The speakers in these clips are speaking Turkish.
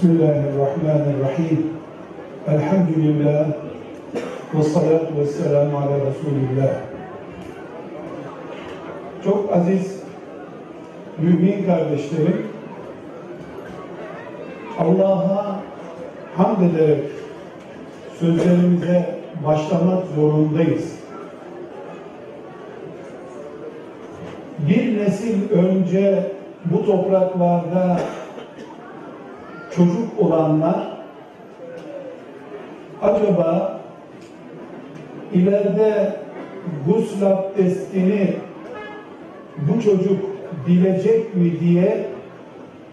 Bismillahirrahmanirrahim. Elhamdülillah. Ve salatu ve selamu ala Resulillah. Çok aziz mümin kardeşlerim, Allah'a hamd ederek sözlerimize başlamak zorundayız. Bir nesil önce bu topraklarda çocuk olanlar acaba ileride gusül abdestini bu çocuk bilecek mi diye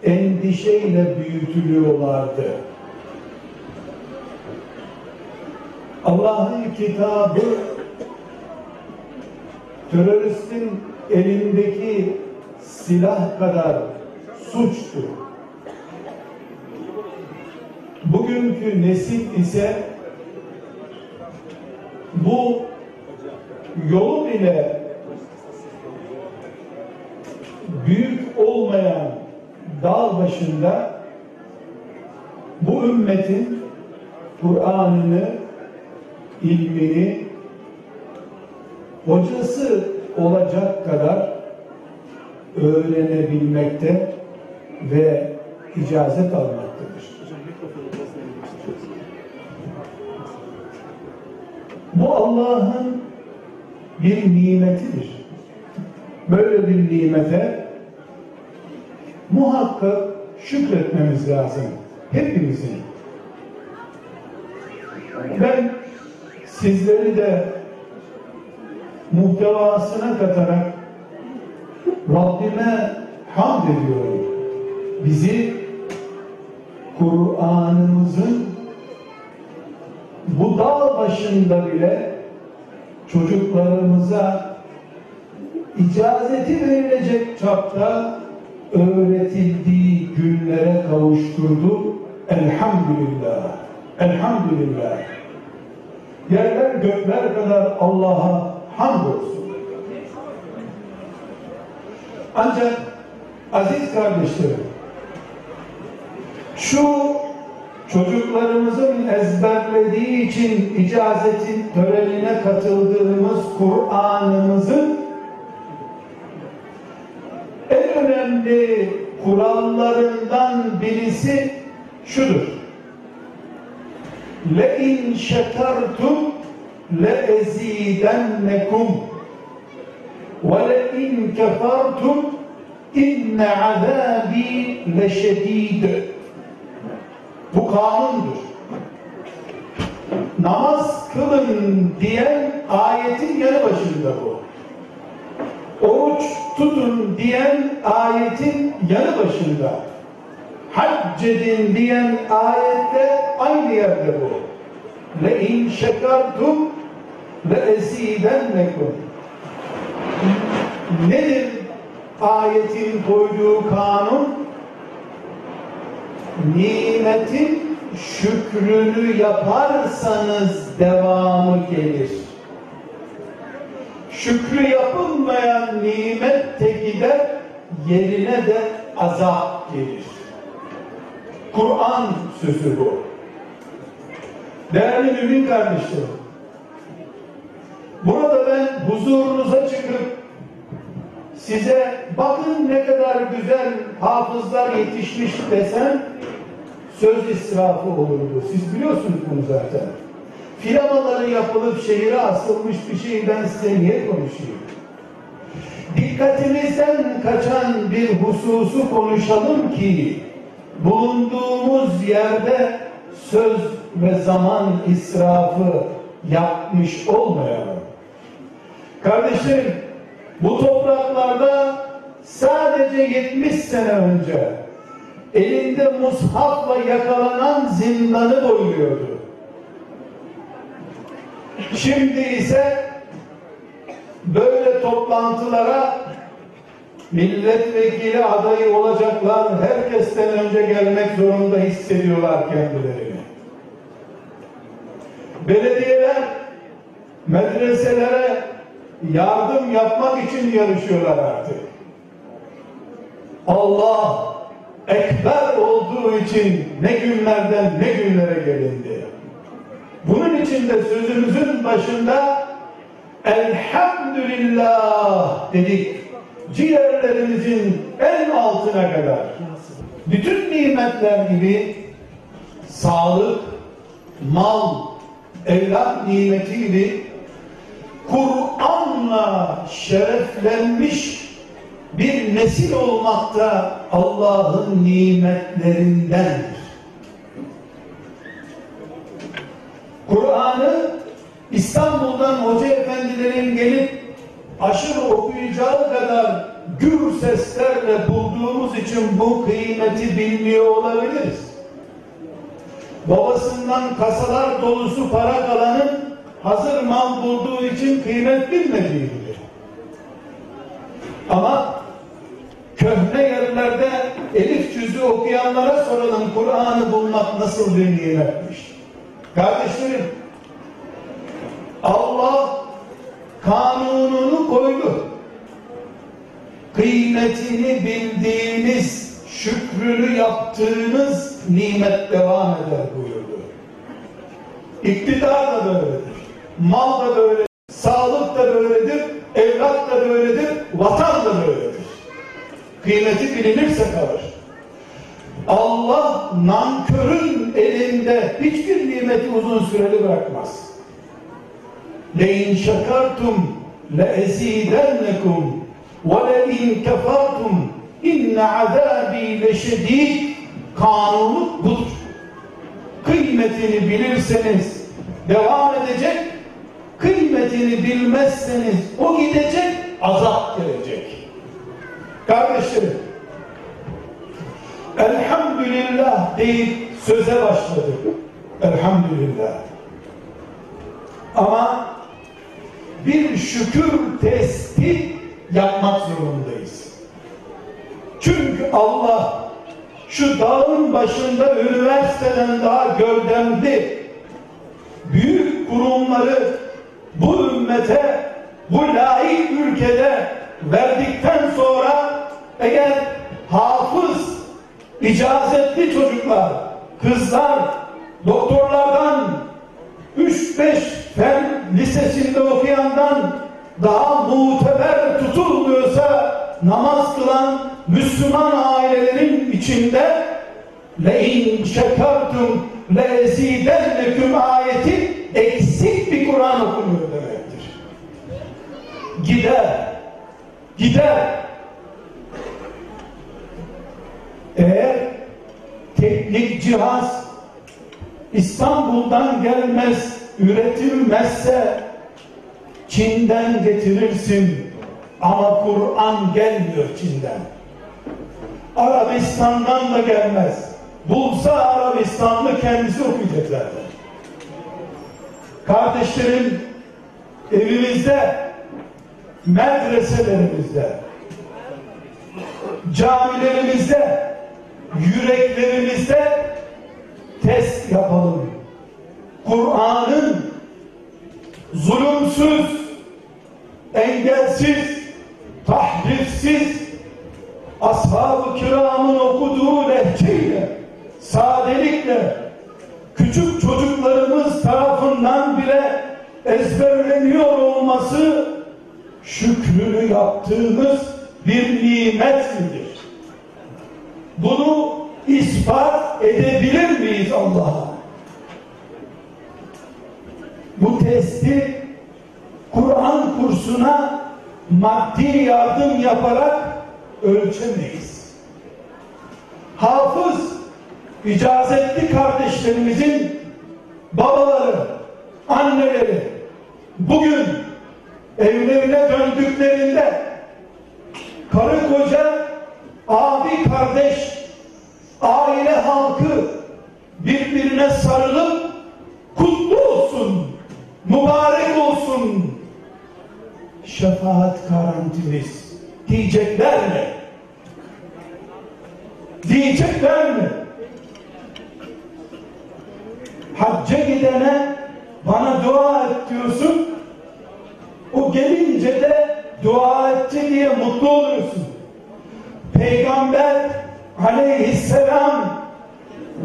endişeyle büyütülüyorlardı. Allah'ın kitabı teröristin elindeki silah kadar suçtu. Bugünkü nesil ise bu yolu bile büyük olmayan dağ başında bu ümmetin Kur'an'ını, ilmini hocası olacak kadar öğrenebilmekte ve icazet almaktadır. Bu Allah'ın bir nimetidir. Böyle bir nimete muhakkak şükretmemiz lazım. Hepimizin. Ben sizleri de muhtevasına katarak Rabbime hamd ediyorum. Bizi Kur'an'ımızın bu dağ başında bile çocuklarımıza icazeti verilecek çapta öğretildiği günlere kavuşturdu. Elhamdülillah. Elhamdülillah. Yerler gökler kadar Allah'a hamdolsun. Ancak aziz kardeşlerim şu çocuklarımızın ezberlediği için icazetin törenine katıldığımız Kur'an'ımızın en önemli kurallarından birisi şudur. Le in şekertum le ezidennekum ve le in Kanundur. Namaz kılın diyen ayetin yanı başında bu. Oruç tutun diyen ayetin yanı başında. Hac edin diyen ayette aynı yerde bu. Le in şekertum le esidennekum. Nedir ayetin koyduğu kanun? Nimetin şükrünü yaparsanız devamı gelir. Şükrü yapılmayan nimet de gider, yerine de azap gelir. Kur'an sözü bu. Değerli mümin kardeşlerim, burada ben huzurunuza çıkıp size bakın ne kadar güzel hafızlar yetişmiş desem söz israfı olurdu. Siz biliyorsunuz bunu zaten. Filamaları yapılıp şehire asılmış bir şeyi ben size niye konuşayım? Dikkatimizden kaçan bir hususu konuşalım ki bulunduğumuz yerde söz ve zaman israfı yapmış olmayalım. Kardeşlerim bu topraklarda sadece 70 sene önce elinde mushafla yakalanan zindanı boyuyordu. Şimdi ise böyle toplantılara milletvekili adayı olacaklar herkesten önce gelmek zorunda hissediyorlar kendilerini. Belediyeler medreselere yardım yapmak için yarışıyorlar artık. Allah ekber olduğu için ne günlerden ne günlere gelindi. Bunun için de sözümüzün başında elhamdülillah dedik. Ciğerlerimizin en altına kadar. Bütün nimetler gibi sağlık, mal, evlat nimeti gibi Kur'an'la şereflenmiş bir nesil olmakta Allah'ın nimetlerindendir. Kur'an'ı İstanbul'dan hoca efendilerin gelip aşırı okuyacağı kadar gür seslerle bulduğumuz için bu kıymeti bilmiyor olabiliriz. Babasından kasalar dolusu para kalanın hazır mal bulduğu için kıymet bilmediği gibi. Ama köhne yerlerde elif cüzü okuyanlara soralım Kur'an'ı bulmak nasıl bir nimetmiş. Kardeşlerim Allah kanununu koydu. Kıymetini bildiğiniz, şükrünü yaptığınız nimet devam eder buyurdu. İktidar da böyledir. Mal da böyledir. Sağlık da böyledir. Evlat da böyledir. Vatan da böyledir. Kıymeti bilinirse kalır. Allah nankörün elinde hiçbir nimeti uzun süreli bırakmaz. لَاِنْ شَكَرْتُمْ لَاَز۪يدَنَّكُمْ وَلَاِنْ كَفَرْتُمْ اِنَّ عَذَاب۪ي لَشَد۪يدٍ Kanunu budur. Kıymetini bilirseniz devam edecek, kıymetini bilmezseniz o gidecek, azap gelecek. Kardeşlerim, Elhamdülillah deyip söze başladık. Elhamdülillah. Ama bir şükür testi yapmak zorundayız. Çünkü Allah şu dağın başında üniversiteden daha gövdemli büyük kurumları bu ümmete, bu laik ülkede verdikten sonra eğer hafız, icazetli çocuklar, kızlar, doktorlardan, 3-5 fen lisesinde okuyandan daha muteber tutulmuyorsa namaz kılan Müslüman ailelerin içinde le'in şekertum le'ezidenneküm ayeti eksik bir Kur'an okunuyor demektir. Gider. Gider. Eğer teknik cihaz İstanbul'dan gelmez, üretilmezse Çin'den getirirsin ama Kur'an gelmiyor Çin'den. Arabistan'dan da gelmez. Bulsa Arabistanlı kendisi okuyacak zaten. Kardeşlerim evimizde, medreselerimizde, camilerimizde, yüreklerimizde test yapalım. Kur'an'ın zulümsüz, engelsiz, tahrifsiz, ashab-ı kiramın okuduğu lehçeyle, sadelikle, küçük çocuklarımız tarafından bile ezberleniyor olması şükrünü yaptığımız bir nimet midir? Bunu ispat edebilir miyiz Allah'a? Bu testi Kur'an kursuna maddi yardım yaparak ölçemeyiz. Hafız, icazetli kardeşlerimizin babaları, anneleri bugün evlerine döndüklerinde karı koca, abi kardeş, aile halkı birbirine sarılıp kutlu olsun, mübarek olsun, şefaat garantimiz diyecekler mi? Diyecekler mi? Hacca gidene bana dua et diyorsun. O gelince de dua etti diye mutlu oluyorsun. Peygamber aleyhisselam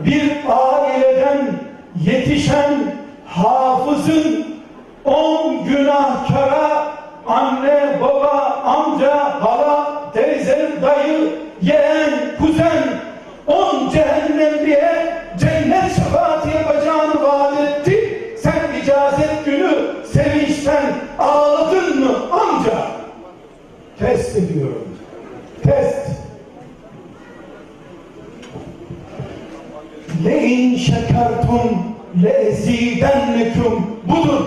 bir aileden yetişen hafızın on günahkara anne, baba, amca, hala, teyze, dayı, yeğen, kuzen Test ediyorum. Test. Le'in şekertum le'ezidennekum budur.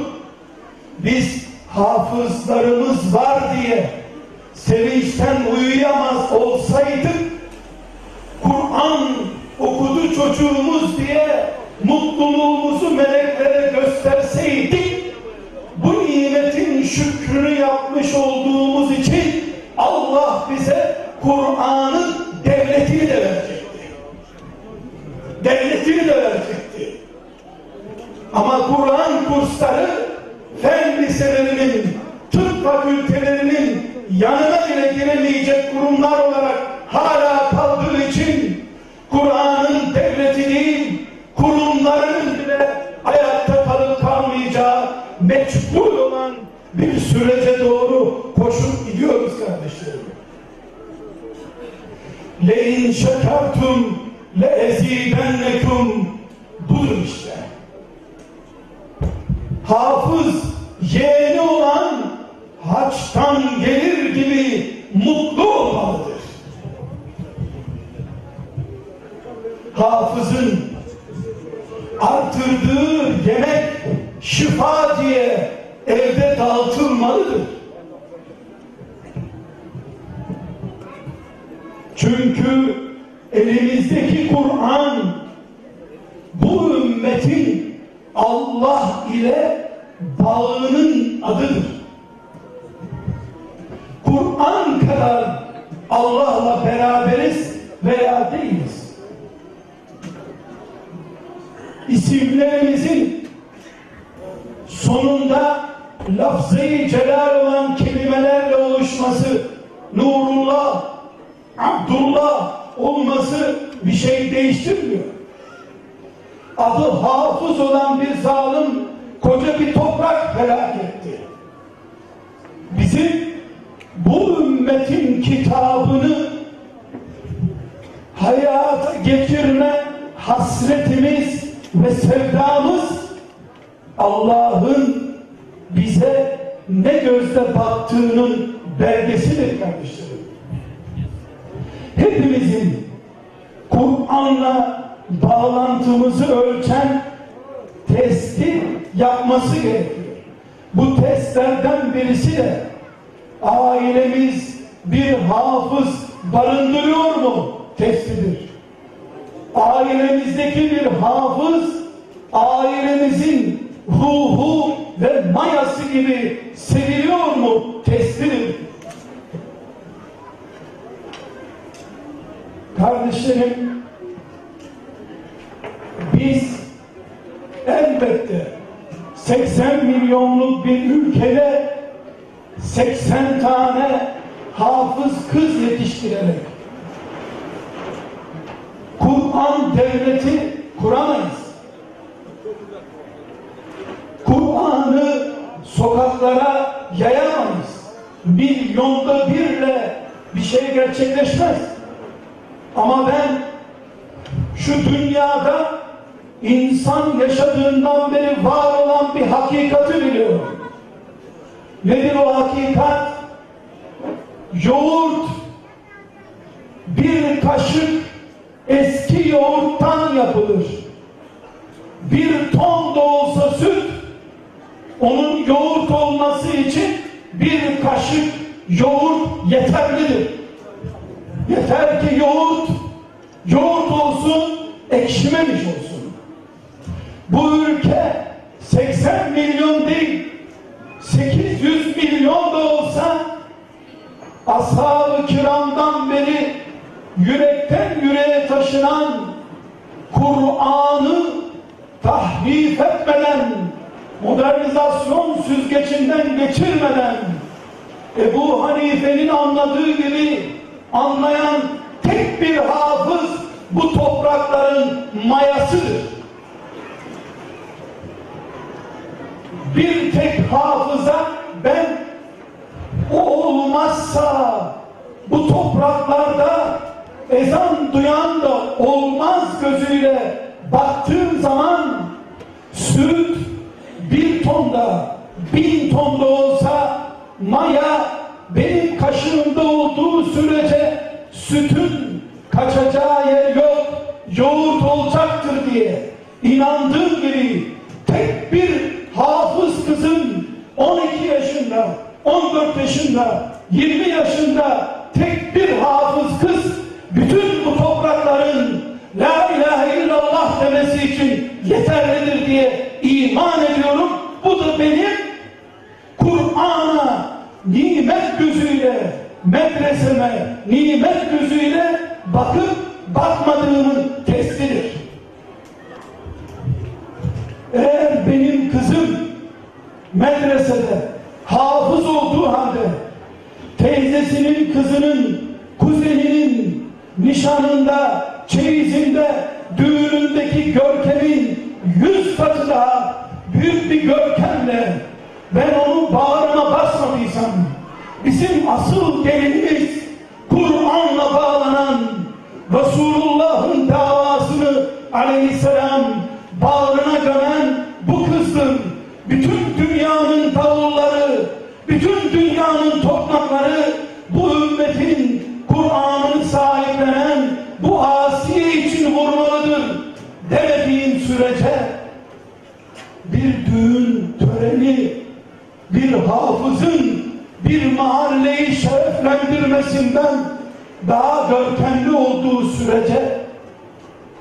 Biz hafızlarımız var diye sevinçten uyuyamaz olsaydık Kur'an okudu çocuğumuz diye mutluluğumuzu meleklere gösterseydik bu nimetin şükrünü yapmış bize Kur'an'ın devletini de verecekti. Devletini de verecekti. Ama Kur'an kursları fen liselerinin, tıp fakültelerinin yanına bile giremeyecek kurumlar olarak hala kaldığı için Kur'an'ın devleti değil, kurumlarının bile ayakta kalıp kalmayacağı meçhul olan bir sürece Le in şekertum le ezidennekum budur işte. Hafız yeğeni olan haçtan gelir gibi mutlu olmalıdır. Hafızın artırdığı yemek şifa diye evde dağıtılmalıdır. Çünkü elimizdeki Kur'an bu ümmetin Allah ile bağının adıdır. Kur'an kadar Allah'la beraberiz veya değiliz. İsimlerimizin sonunda lafzayı celal olan kelimelerle oluşması, Nurullah, Abdullah olması bir şey değiştirmiyor. Adı hafız olan bir zalim koca bir toprak helak etti. Bizim bu ümmetin kitabını hayata geçirme hasretimiz ve sevdamız Allah'ın bize ne gözle baktığının belgesidir kardeşlerim. Hepimizin Kur'an'la bağlantımızı ölçen testi yapması gerekiyor. Bu testlerden birisi de ailemiz bir hafız barındırıyor mu testidir. Ailemizdeki bir hafız ailemizin ruhu ve mayası gibi seviliyor mu testidir. Kardeşlerim biz elbette 80 milyonluk bir ülkede 80 tane hafız kız yetiştirerek Kur'an devleti kuramayız. Kur'an'ı sokaklara yayamayız. Milyonda birle bir şey gerçekleşmez. Ama ben şu dünyada insan yaşadığından beri var olan bir hakikati biliyorum. Nedir o hakikat? Yoğurt bir kaşık eski yoğurttan yapılır. Bir ton da olsa süt onun yoğurt olması için bir kaşık yoğurt yeterlidir. Yeter ki yoğurt yoğurt olsun, ekşimemiş olsun. Bu ülke 80 milyon değil, 800 milyon da olsa ashab-ı kiramdan beri yürekten yüreğe taşınan Kur'an'ı tahrif etmeden, modernizasyon süzgecinden geçirmeden Ebu Hanife'nin anladığı gibi anlayan tek bir hafız bu toprakların mayasıdır. Bir tek hafıza ben o olmazsa bu topraklarda ezan duyan da olmaz gözüyle baktığım zaman süt bir tonda bin tonda olsa maya Institute. Nişanında çeyizinde düğünündeki görkemin yüz katı daha büyük bir görkemle ben onu bağrıma basmadıysam bizim asıl gelinimiz Kur'an'la bağlanan Resulullah'ın davasını aleyhisselam bağrına gömen bu kızdır. Bütün dünyanın davulları, bütün dünyanın tokmakları bu ümmetin Kur'an'ını sahiplenen bu asiye için vurmalıdır demediğin sürece bir düğün töreni bir hafızın bir mahalleyi şereflendirmesinden daha görkemli olduğu sürece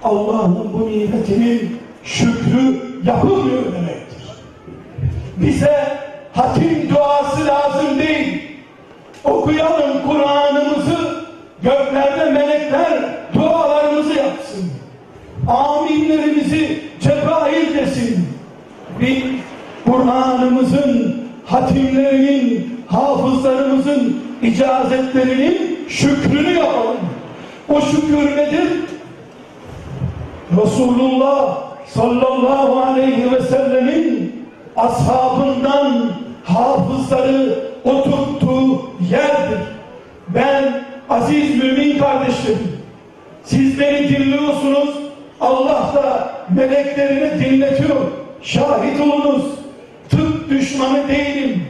Allah'ın bu nimetinin şükrü yapılmıyor demektir. Bize hatim duası lazım değil. Okuyalım Kur'an'ımızı, göklerde melekler dualarımızı yapsın. Aminlerimizi Cebrail desin. Bir Kur'an'ımızın, hatimlerinin, hafızlarımızın icazetlerinin şükrünü yapalım. O şükür nedir? Resulullah sallallahu aleyhi ve sellemin ashabından hafızları oturttuğu yerdir. Ben aziz mümin kardeşlerim, siz beni dinliyorsunuz, Allah da meleklerini dinletiyor. Şahit olunuz. Tıp düşmanı değilim.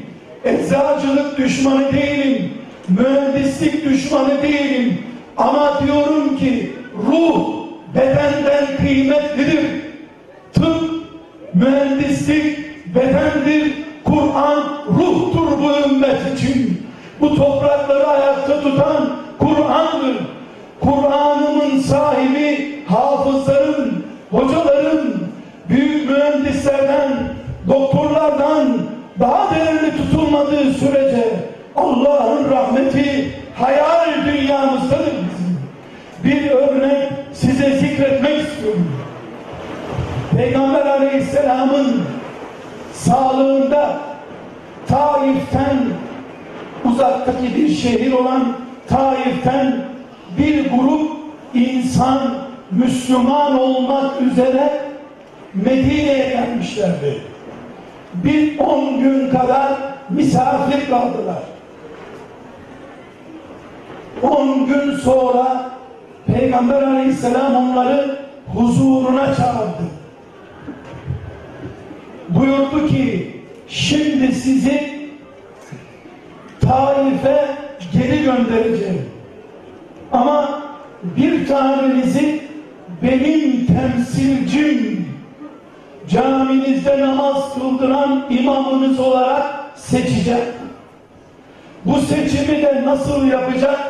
Eczacılık düşmanı değilim. Mühendislik düşmanı değilim. Ama diyorum ki ruh bedenden kıymetlidir. Tıp, mühendislik bedendir. Kur'an ruhtur bu ümmet için. Bu toprakları ayakta tutan Kur'an'dır. Kur'an'ımın sahibi hafızların, hocaların, büyük mühendislerden, doktorlardan daha değerli tutulmadığı sürece Allah'ın rahmeti hayal dünyamızdadır bizim. Bir örnek size zikretmek istiyorum. Peygamber Aleyhisselam'ın sağlığında Taif'ten uzaktaki bir şehir olan Taif'ten bir grup insan Müslüman olmak üzere Medine'ye gelmişlerdi. Bir on gün kadar misafir kaldılar. On gün sonra Peygamber aleyhisselam onları huzuruna çağırdı. Buyurdu ki şimdi sizi Taif'e geri göndereceğim. Ama bir tanenizi benim temsilcim caminizde namaz kıldıran imamınız olarak seçeceğim. Bu seçimi de nasıl yapacak?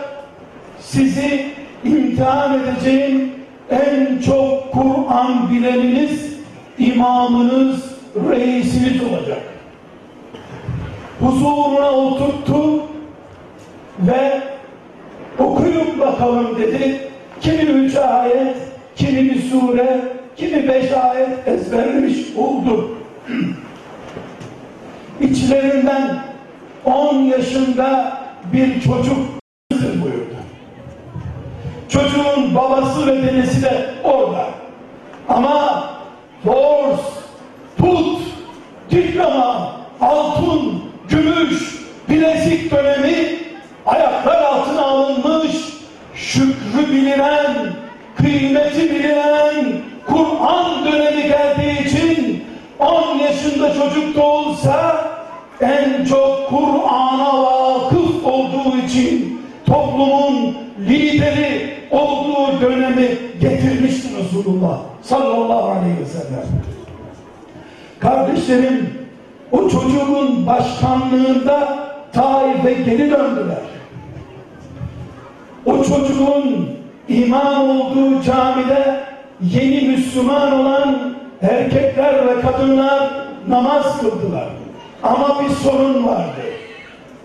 Sizi imtihan edeceğim en çok Kur'an bileniniz, imamınız, reisiniz olacak. Huzuruna oturttu ve okuyun bakalım dedi. Kimi üç ayet, kimi bir sure, kimi beş ayet ezberlemiş oldu. İçlerinden on yaşında bir çocuk buyurdu. Çocuğun babası ve dedesi de orada. Ama Fors, Tut, diploma, altın, gümüş, bilezik dönemi ayaklar altına alınmış, şükrü bilinen, kıymeti bilinen Kur'an dönemi geldiği için 10 yaşında çocuk da olsa en çok Kur'an'a vakıf olduğu için toplumun lideri olduğu dönemi getirmiştir Resulullah sallallahu aleyhi ve sellem. Kardeşlerim o çocuğun başkanlığında Taif'e geri döndüler. O çocuğun imam olduğu camide yeni Müslüman olan erkekler ve kadınlar namaz kıldılar. Ama bir sorun vardı.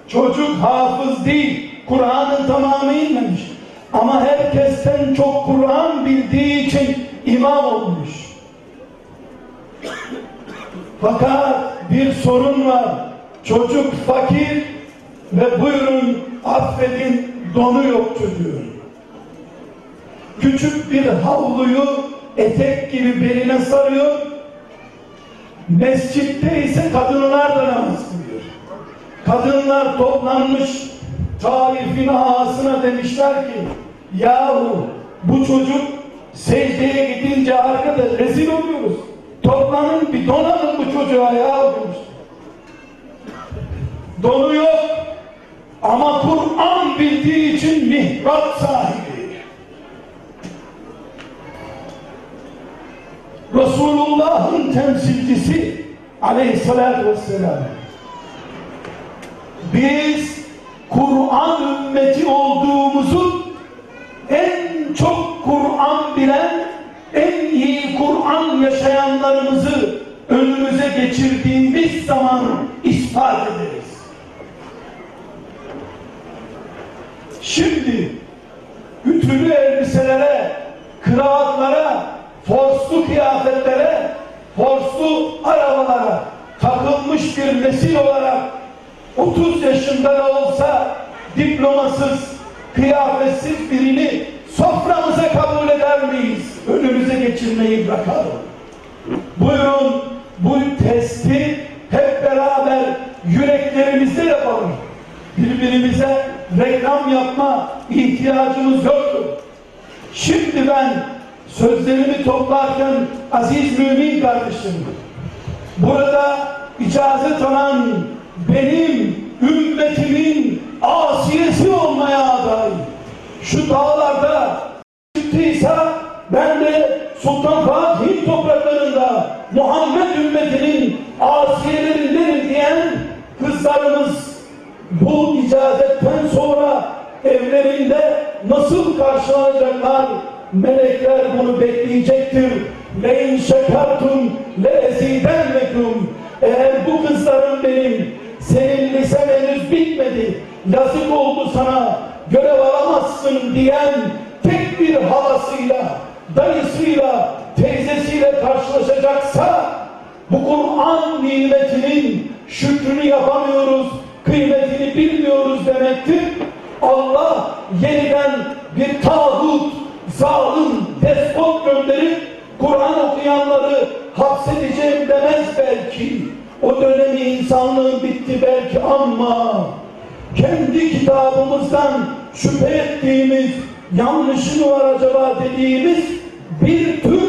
Çocuk hafız değil, Kur'an'ın tamamı inmemiş. Ama herkesten çok Kur'an bildiği için imam olmuş. Fakat bir sorun var. Çocuk fakir ve buyurun affedin donu yok çocuğun. Küçük bir havluyu etek gibi beline sarıyor. Mescitte ise kadınlar da namaz kılıyor. Kadınlar toplanmış Taif'in ağasına demişler ki yahu bu çocuk secdeye gidince arkada rezil oluyoruz. Toplanın bir donanın bu çocuğa ya demiş. Donu yok ama Kur'an bildiği için mihrap sahibi. Resulullah'ın temsilcisi aleyhissalatü vesselam biz Kur'an ümmeti olduğumuzu en çok Kur'an bilen en iyi Kur'an yaşayanlarımızı önümüze geçirdiğimiz zaman ispat ederiz. Şimdi ütülü elbiselere, kıraatlara, forslu kıyafetlere, forslu arabalara takılmış bir nesil olarak 30 yaşında da olsa diplomasız, kıyafetsiz birini soframıza kabul eder miyiz? Önümüze geçirmeyi bırakalım. Buyurun bu testi hep beraber yüreklerimizde yapalım. Birbirimize reklam yapma ihtiyacımız yoktur. Şimdi ben sözlerimi toplarken aziz mümin kardeşim burada icazet alan benim ümmetimin asiyesi olmaya aday. Şu dağlarda çıktıysa ben de Sultan Fatih'in topraklarında Muhammed ümmetinin asiyelerindenim diyen kızlarımız bu icazetten sonra evlerinde nasıl karşılanacaklar? Melekler bunu bekleyecektir. Le in şekertum le ezidennekum. Eğer bu kızların benim senin lisen henüz bitmedi. Yazık oldu sana. Görev alamazsın diyen tek bir halasıyla, dayısıyla, teyzesiyle karşılaşacaksa bu Kur'an nimetinin şükrünü yapamıyoruz, kıymetini bilmiyoruz demektir. Allah yeniden bir tağut, zalim, despot gönderip Kur'an okuyanları hapsedeceğim demez belki. O dönemi insanlığın bitti belki ama kendi kitabımızdan şüphe ettiğimiz, yanlışı mı var acaba dediğimiz bir tür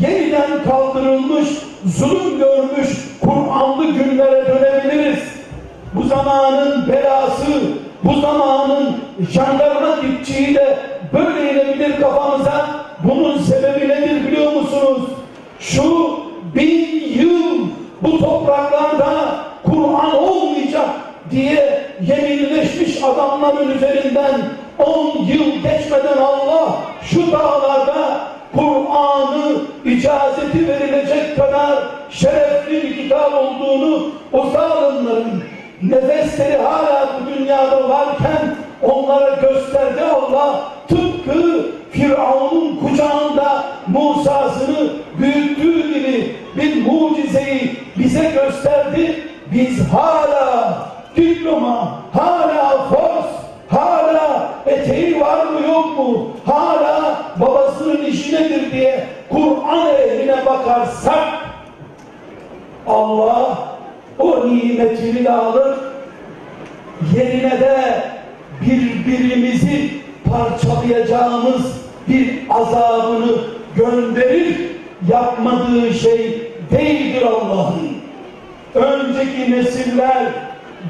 yeniden kaldırılmış, zulüm görmüş Kur'anlı günlere dönebiliriz. Bu zamanın belası, bu zamanın jandarma dipçiği de böyle inebilir kafamıza. Bunun sebebi nedir biliyor musunuz? Şu bin yıl bu topraklarda Kur'an olmayacak diye yeminleşmiş adamların üzerinden 10 yıl geçmeden Allah şu dağlarda Kur'an'ı icazeti verilecek kadar şerefli bir kitap olduğunu o zalimlerin nefesleri hala bu dünyada varken onlara gösterdi Allah tıpkı Firavun'un kucağında Musa'sını büyüttüğü gibi bir mucizeyi bize gösterdi. Biz hala diploma, hala fors, hala eteği var mı yok mu? Hala babasının işi nedir diye Kur'an ehline bakarsak Allah o nimetini de alır yerine de birbirimizi parçalayacağımız bir azabını gönderir yapmadığı şey değildir Allah'ın. Önceki nesiller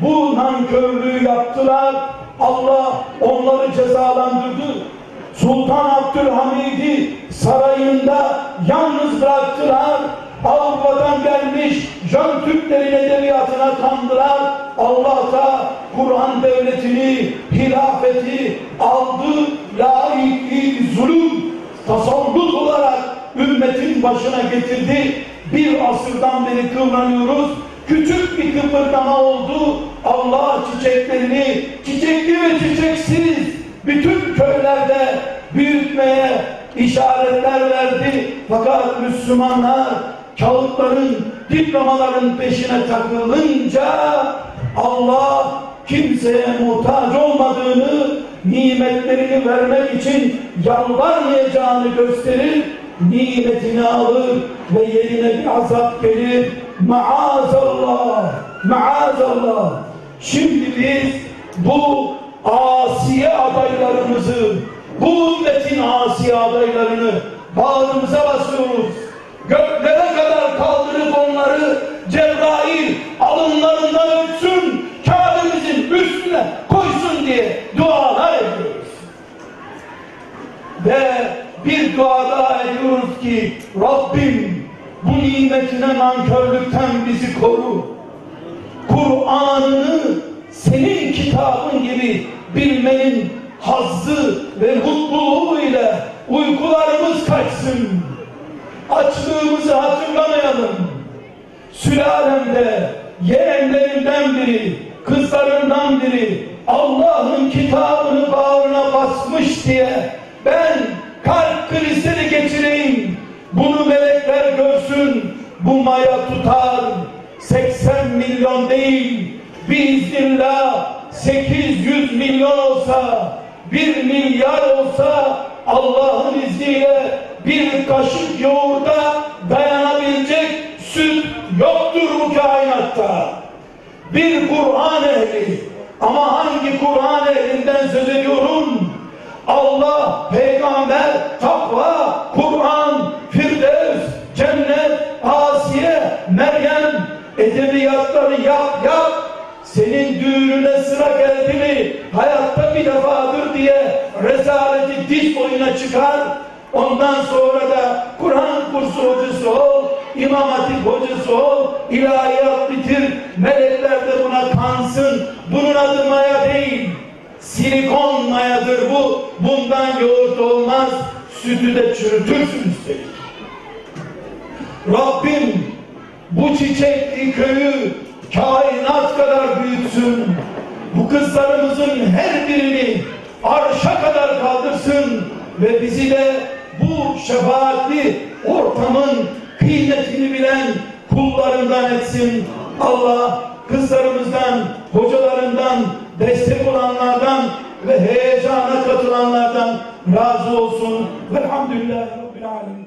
bu nankörlüğü yaptılar. Allah onları cezalandırdı. Sultan Abdülhamid'i sarayında yalnız bıraktılar Avrupa'dan gelmiş Jön Türklerin edebiyatına kandılar. Allah da Kur'an devletini, hilafeti aldı, laikliği, zulüm, tasallut olarak ümmetin başına getirdi. Bir asırdan beri kıvranıyoruz. Küçük bir kıpırdama oldu. Allah çiçeklerini çiçekli ve çiçeksiz bütün köylerde büyütmeye işaretler verdi. Fakat Müslümanlar kağıtların, diplomaların peşine takılınca Allah kimseye muhtaç olmadığını, nimetlerini vermek için yalvarmayacağını gösterir, nimetini alır ve yerine bir azap gelir. Maazallah, maazallah. Şimdi biz bu asiye adaylarımızı, bu ümmetin asiye adaylarını bağrımıza basıyoruz. Göklere alınlarından öpsün, Kabe'mizin üstüne koysun diye dualar ediyoruz. Ve bir dua daha ediyoruz ki Rabbim bu nimetine nankörlükten bizi koru. Kur'an'ını senin kitabın gibi bilmenin hazzı ve mutluluğu ile uykularımız kaçsın. Açlığımızı hatırlamayalım. Sülalemde yeğenlerimden biri, kızlarından biri Allah'ın kitabını bağrına basmış diye ben kalp krizleri geçireyim. Bunu melekler görsün. Bu maya tutar. 80 milyon değil. Biiznillah 800 milyon olsa, 1 milyar olsa Allah'ın izniyle bir kaşık yoğurda süt yoktur bu kainatta. Bir Kur'an ehli ama hangi Kur'an ehlinden söz ediyorum? Allah, peygamber, takva, Kur'an, Firdevs, cennet, Asiye, Meryem edebiyatları yap yap senin düğününe sıra geldi mi hayatta bir defadır diye rezaleti diz boyuna çıkar ondan sonra da Kur'an kursu hocası ol İmam Hatip hocası ol ilahiyat bitir melekler de buna kansın. Bunun adı maya değil silikon mayadır bu. Bundan yoğurt olmaz sütü de çürütürsün üstelik. Rabbim bu çiçekli köyü kainat kadar büyütsün. Bu kızlarımızın her birini arşa kadar kaldırsın ve bizi de bu şefaatli ortamın kıymetini bilen kullarından etsin. Allah kızlarımızdan, hocalarından, destek olanlardan ve heyecana katılanlardan razı olsun. Velhamdülillah Rabbil Alemin.